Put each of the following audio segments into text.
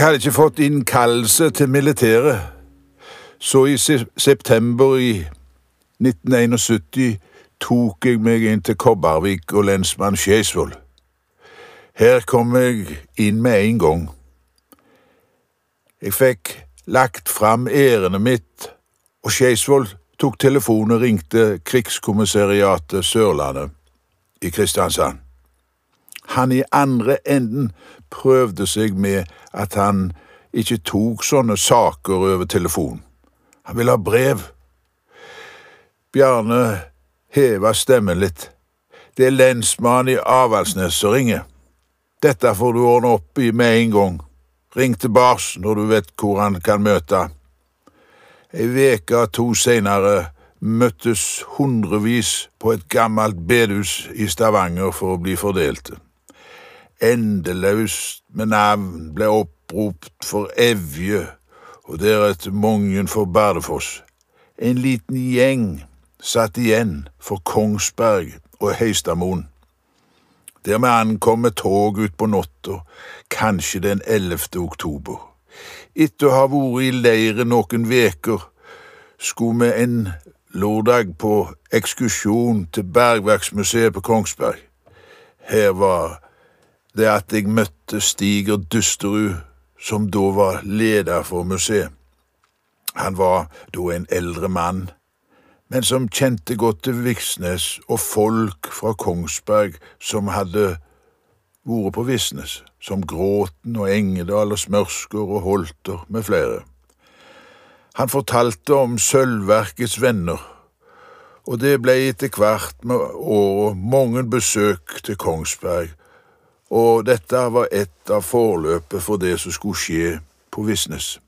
Jeg hadde ikke fått innkallelse til militæret, så i se september i 1971 tok jeg meg inn til Kobbervik og lensmann Skeisvoll. Her kom jeg inn med en gang. Jeg fikk lagt fram ærendet mitt, og Skeisvoll tok telefonen og ringte Krigskommissariatet Sørlandet i Kristiansand. Han i andre enden prøvde seg med at han ikke tok sånne saker over telefon. Han ville ha brev. Bjarne heva stemmen litt. Det er lensmannen i Avaldsnes som ringer. Dette får du ordne opp i med en gang. Ring til Bars når du vet hvor han kan møte. Ei veke og to seinere møttes hundrevis på et gammelt bedehus i Stavanger for å bli fordelte. Endeløst med navn ble oppropt for Evje og deretter mange for Bardufoss. En liten gjeng satt igjen for Kongsberg og Høystadmoen. Der vi ankom med tog utpå natta, kanskje den 11. oktober. Etter å ha vært i leiren noen veker skulle vi en lørdag på ekskursjon til Bergverksmuseet på Kongsberg. Her var det at jeg møtte Stiger Dusterud, som da var leder for museet. Han var da en eldre mann, men som kjente godt til Viksnes og folk fra Kongsberg som hadde vært på Visnes, som Gråten og Engedal og Smørskår og Holter med flere. Han fortalte om Sølvverkets venner, og det ble etter hvert med åra mange besøk til Kongsberg, og dette var et av forløpet for det som skulle skje på Visnes.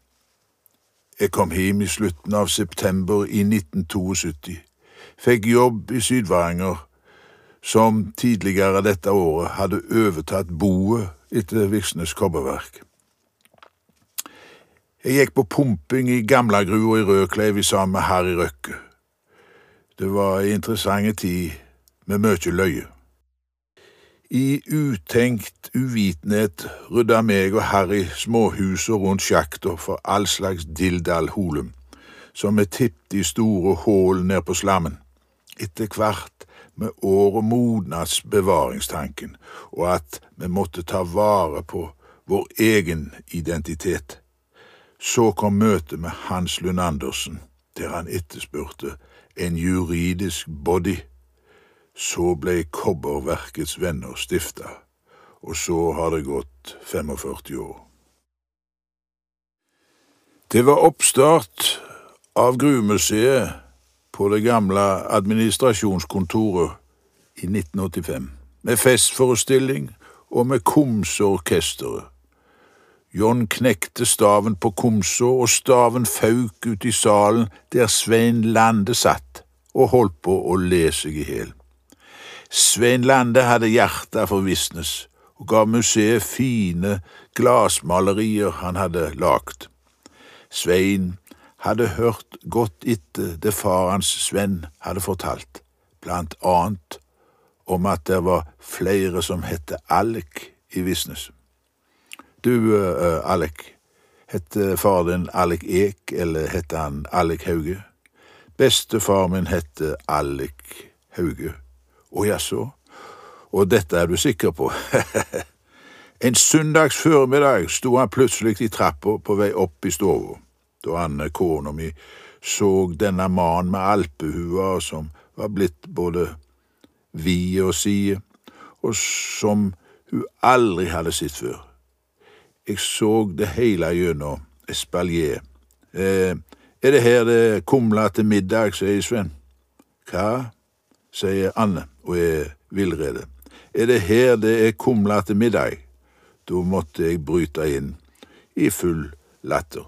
Jeg kom hjem i slutten av september i 1972, fikk jobb i Syd-Varanger, som tidligere dette året hadde overtatt boet etter Viksnes kobberverk. Jeg gikk på pumping i Gamlagrua i Rødkleiv sammen med Harry Røkke. Det var ei interessant tid med mye løye. I utenkt uvitenhet rydda meg og Harry småhuset rundt sjakta for all slags dildal-holum, som vi tippet i store hull ned på slammen. Etter hvert med året modnas bevaringstanken, og at vi måtte ta vare på vår egen identitet. Så kom møtet med Hans Lund Andersen, der han etterspurte en juridisk body. Så ble Kobberverkets venner stifta, og så har det gått 45 år. Det var oppstart av Gruvemuseet på det gamle administrasjonskontoret i 1985, med festforestilling og med Komseorkesteret. John knekte staven på Komså, og staven fauk ut i salen der Svein Lande satt og holdt på å le seg i hjel. Svein Lande hadde hjertet for Visnes og gav museet fine glassmalerier han hadde lagd. Svein hadde hørt godt etter det far hans Sven hadde fortalt, blant annet om at det var flere som hette Alek i Visnes. Du, uh, Alek, hette far din Alek Ek, eller hette han Alek Hauge? Bestefar min hette Alek Hauge. Å jaså, og dette er du sikker på? en søndags formiddag sto han plutselig i trappa på vei opp i stua, da Anne, kona mi så denne mannen med alpehua som var blitt både vid og side, og som hun aldri hadde sett før. Jeg så det hele gjennom espalier. Eh, er det her det kumler til middag, sier Sven. Hva? sier Anne og er villrede. Er det her det er kumler til middag? Da måtte jeg bryte inn i full latter.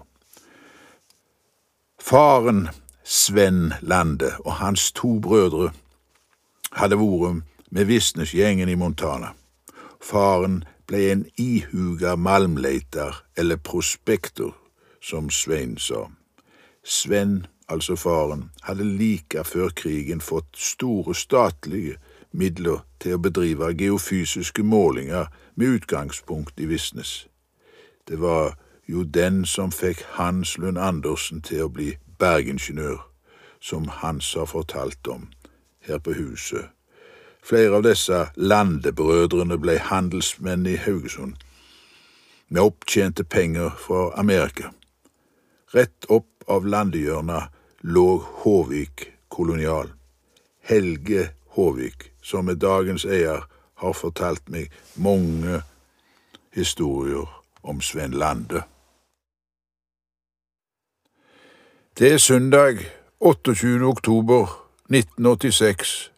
Faren, Sven Lande, og hans to brødre hadde vært med Visnes-gjengen i Montana. Faren ble en ihuga malmleiter, eller prospektor, som Svein sa. Sven, altså faren, hadde like før krigen fått store statlige midler til å bedrive geofysiske målinger med utgangspunkt i Visnes. Det var Jo, den som fikk Hans Lund Andersen til å bli bergingeniør, som Hans har fortalt om her på huset. Flere av disse landebrødrene ble handelsmenn i Haugesund, med opptjente penger fra Amerika. Rett opp av landehjørnet lå Håvik kolonial. Helge Håvik, som er dagens eier, har fortalt meg mange historier om Sven Lande. Det er søndag 28. oktober 1986,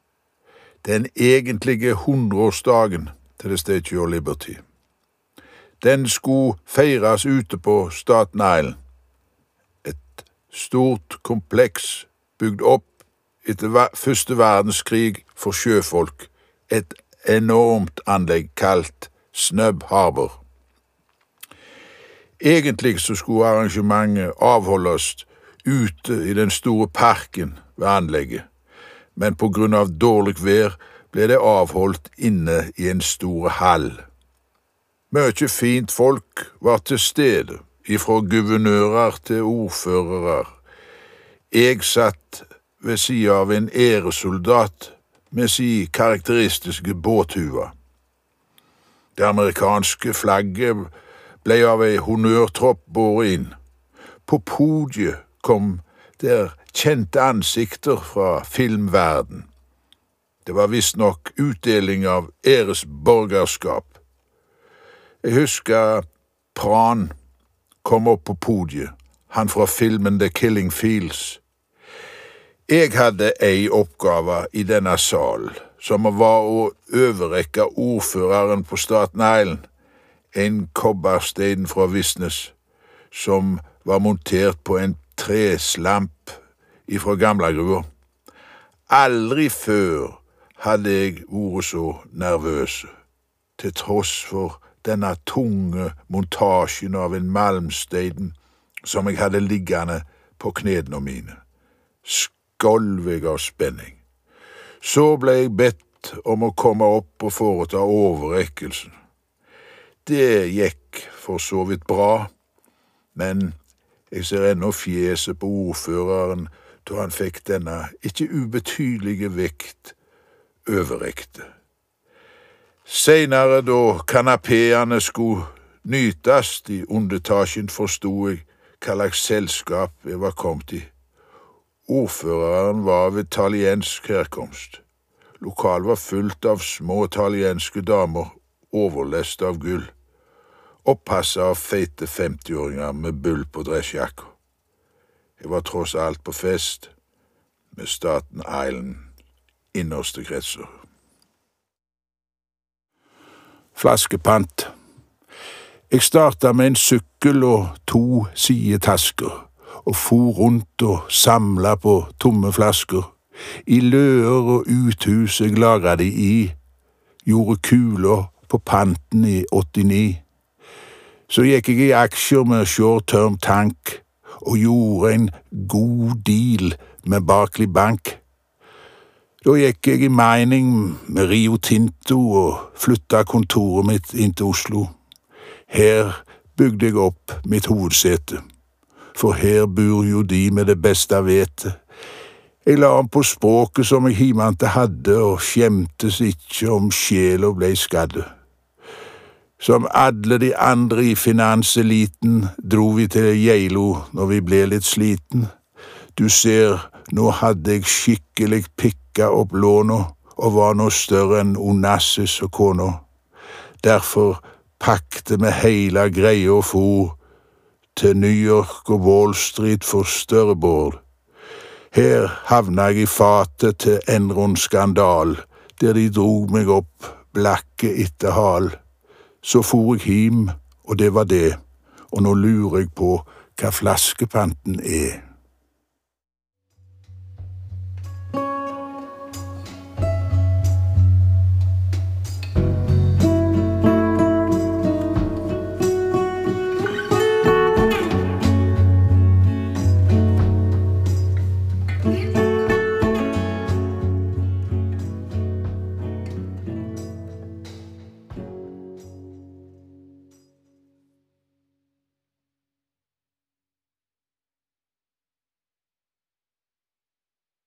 den egentlige hundreårsdagen til The Statue of Liberty. Den skulle feires ute på Staten Island, et stort kompleks bygd opp etter første verdenskrig for sjøfolk, et enormt anlegg kalt Snub Harbor. Egentlig så skulle arrangementet avholdes ute i den store parken ved anlegget, men på grunn av dårlig vær ble det avholdt inne i en stor hall. Mye fint folk var til stede, ifra guvernører til ordførere. Jeg satt ved sida av en æresoldat med si karakteristiske båthue. Det amerikanske flagget ble av ei honnørtropp båret inn. På podiet kom der kjente ansikter fra filmverden. Det var visstnok utdeling av æresborgerskap. Jeg husker Pran kom opp på podiet, han fra filmen The Killing Fields. Jeg hadde ei oppgave i denne sal, som var å overrekke ordføreren på Staten Island en kobberstein fra Visnes, som var montert på en treslamp ifra gamlegruva. Aldri før hadde jeg vært så nervøs, til tross for denne tunge montasjen av en malmstein som jeg hadde liggende på knærne mine. Skolv jeg av spenning. Så ble jeg bedt om å komme opp og foreta overrekkelsen. Det gikk for så vidt bra, men jeg ser ennå fjeset på ordføreren da han fikk denne ikke ubetydelige vekt overrekte. Seinere, da kanapeene skulle nytes i undertasjen, forsto jeg hva slags selskap jeg var kommet i. Ordføreren var av italiensk herkomst. Lokalet var fullt av små italienske damer, overlest av gull oppasset av feite femtiåringer med bull på dressjakka. Jeg var tross alt på fest med Staten Island innerste kretser. Flaskepant. Jeg starta med en sykkel og to sidetasker, og for rundt og samla på tomme flasker. I løer og uthus jeg lagra de i, gjorde kuler på panten i 89. Så gikk jeg i aksjer med short term tank og gjorde en god deal med Barkley Bank. Da gikk jeg i mining med Rio Tinto og flytta kontoret mitt inn til Oslo. Her bygde jeg opp mitt hovedsete, for her bor jo de med det beste vetet. Jeg la om på språket som jeg himante hadde, og skjemtes ikke om sjela blei skadd. Som alle de andre i finanseliten dro vi til Geilo når vi ble litt sliten. Du ser, nå hadde jeg skikkelig pikka opp låna og var nå større enn Onassis og kona. Derfor pakte vi heile greia og for til New York og Wall Street for Størreborg. Her havna jeg i fatet til Enron Skandal, der de drog meg opp blakke etter hal. Så for jeg him, og det var det, og nå lurer jeg på hva flaskepanten er.